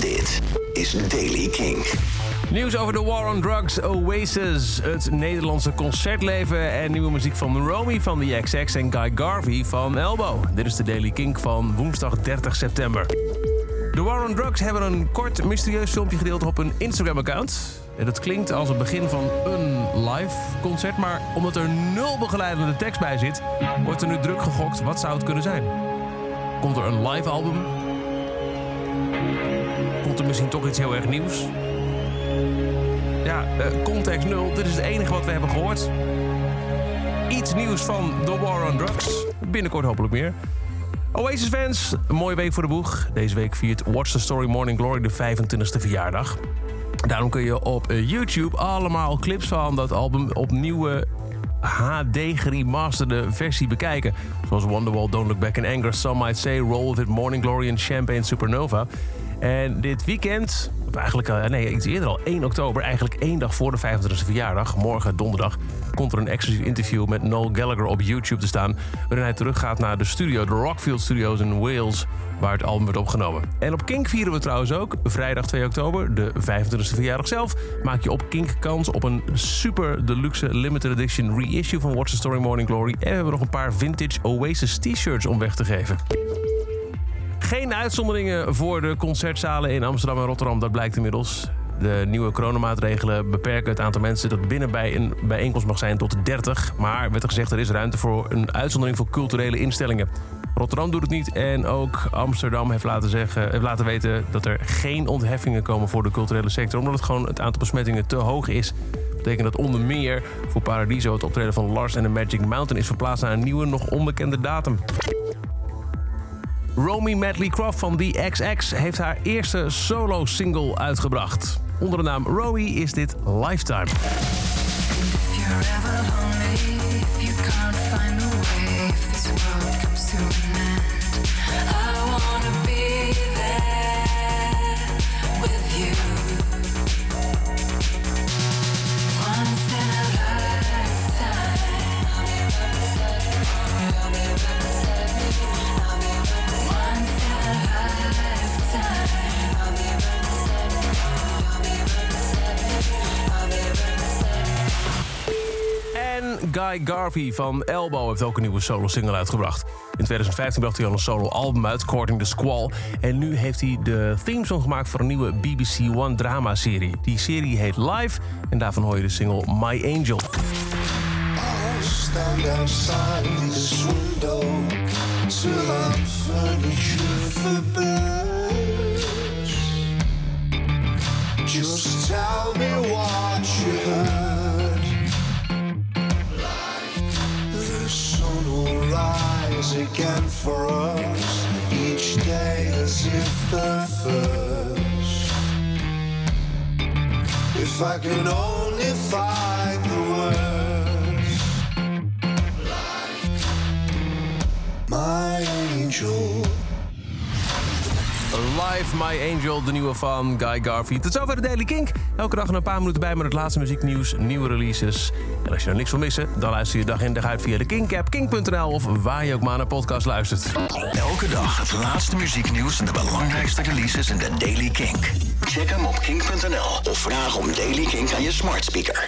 Dit is Daily King. Nieuws over de War on Drugs, Oasis, het Nederlandse concertleven en nieuwe muziek van Romy van The XX en Guy Garvey van Elbow. Dit is de Daily Kink van woensdag 30 september. De War on Drugs hebben een kort mysterieus filmpje gedeeld op hun Instagram-account. En dat klinkt als het begin van een live concert, maar omdat er nul begeleidende tekst bij zit, wordt er nu druk gegokt wat zou het kunnen zijn. Komt er een live album? Er misschien toch iets heel erg nieuws? Ja, eh, context nul. Dit is het enige wat we hebben gehoord. Iets nieuws van The War on Drugs. Binnenkort hopelijk meer. Oasis fans, mooie week voor de boeg. Deze week viert Watch the Story Morning Glory de 25e verjaardag. Daarom kun je op eh, YouTube allemaal clips van dat album op nieuwe HD geremasterde versie bekijken. Zoals Wonderwall, Don't Look Back in Anger, Some Might Say, Roll With It, Morning Glory en Champagne Supernova. En dit weekend, of eigenlijk eh, nee, iets eerder al, 1 oktober, eigenlijk één dag voor de 25e verjaardag, morgen donderdag, komt er een exclusief interview met Noel Gallagher op YouTube te staan. Waarin hij teruggaat naar de studio, de Rockfield Studios in Wales, waar het album werd opgenomen. En op Kink vieren we trouwens ook, vrijdag 2 oktober, de 25e verjaardag zelf, maak je op Kink kans op een super deluxe limited edition reissue van Watch the Story Morning Glory. En we hebben nog een paar vintage Oasis t-shirts om weg te geven. Geen uitzonderingen voor de concertzalen in Amsterdam en Rotterdam, dat blijkt inmiddels. De nieuwe coronamaatregelen beperken het aantal mensen dat binnen bij een bijeenkomst mag zijn tot 30. Maar werd er gezegd, er is ruimte voor een uitzondering voor culturele instellingen. Rotterdam doet het niet en ook Amsterdam heeft laten, zeggen, heeft laten weten dat er geen ontheffingen komen voor de culturele sector. Omdat het gewoon het aantal besmettingen te hoog is. Dat betekent dat onder meer voor Paradiso het optreden van Lars en de Magic Mountain is verplaatst naar een nieuwe, nog onbekende datum. Romy Medley Croft van The XX heeft haar eerste solo-single uitgebracht. Onder de naam Romy is dit Lifetime. You. Guy Garvey van Elbow heeft ook een nieuwe solo-single uitgebracht. In 2015 bracht hij al een solo-album uit, Courting the Squall. En nu heeft hij de themesong gemaakt voor een nieuwe BBC One drama-serie. Die serie heet Live en daarvan hoor je de single My Angel. Again for us each day as if the first. If I could only find Live My Angel, de nieuwe van Guy Garvey. Tot zover de Daily Kink. Elke dag een paar minuten bij met het laatste muzieknieuws, nieuwe releases. En als je er niks wil missen, dan luister je dag in dag uit via de Kink-app, kink.nl of waar je ook maar naar podcast luistert. Elke dag het laatste muzieknieuws en de belangrijkste releases in de Daily Kink. Check hem op kink.nl of vraag om Daily Kink aan je smart speaker.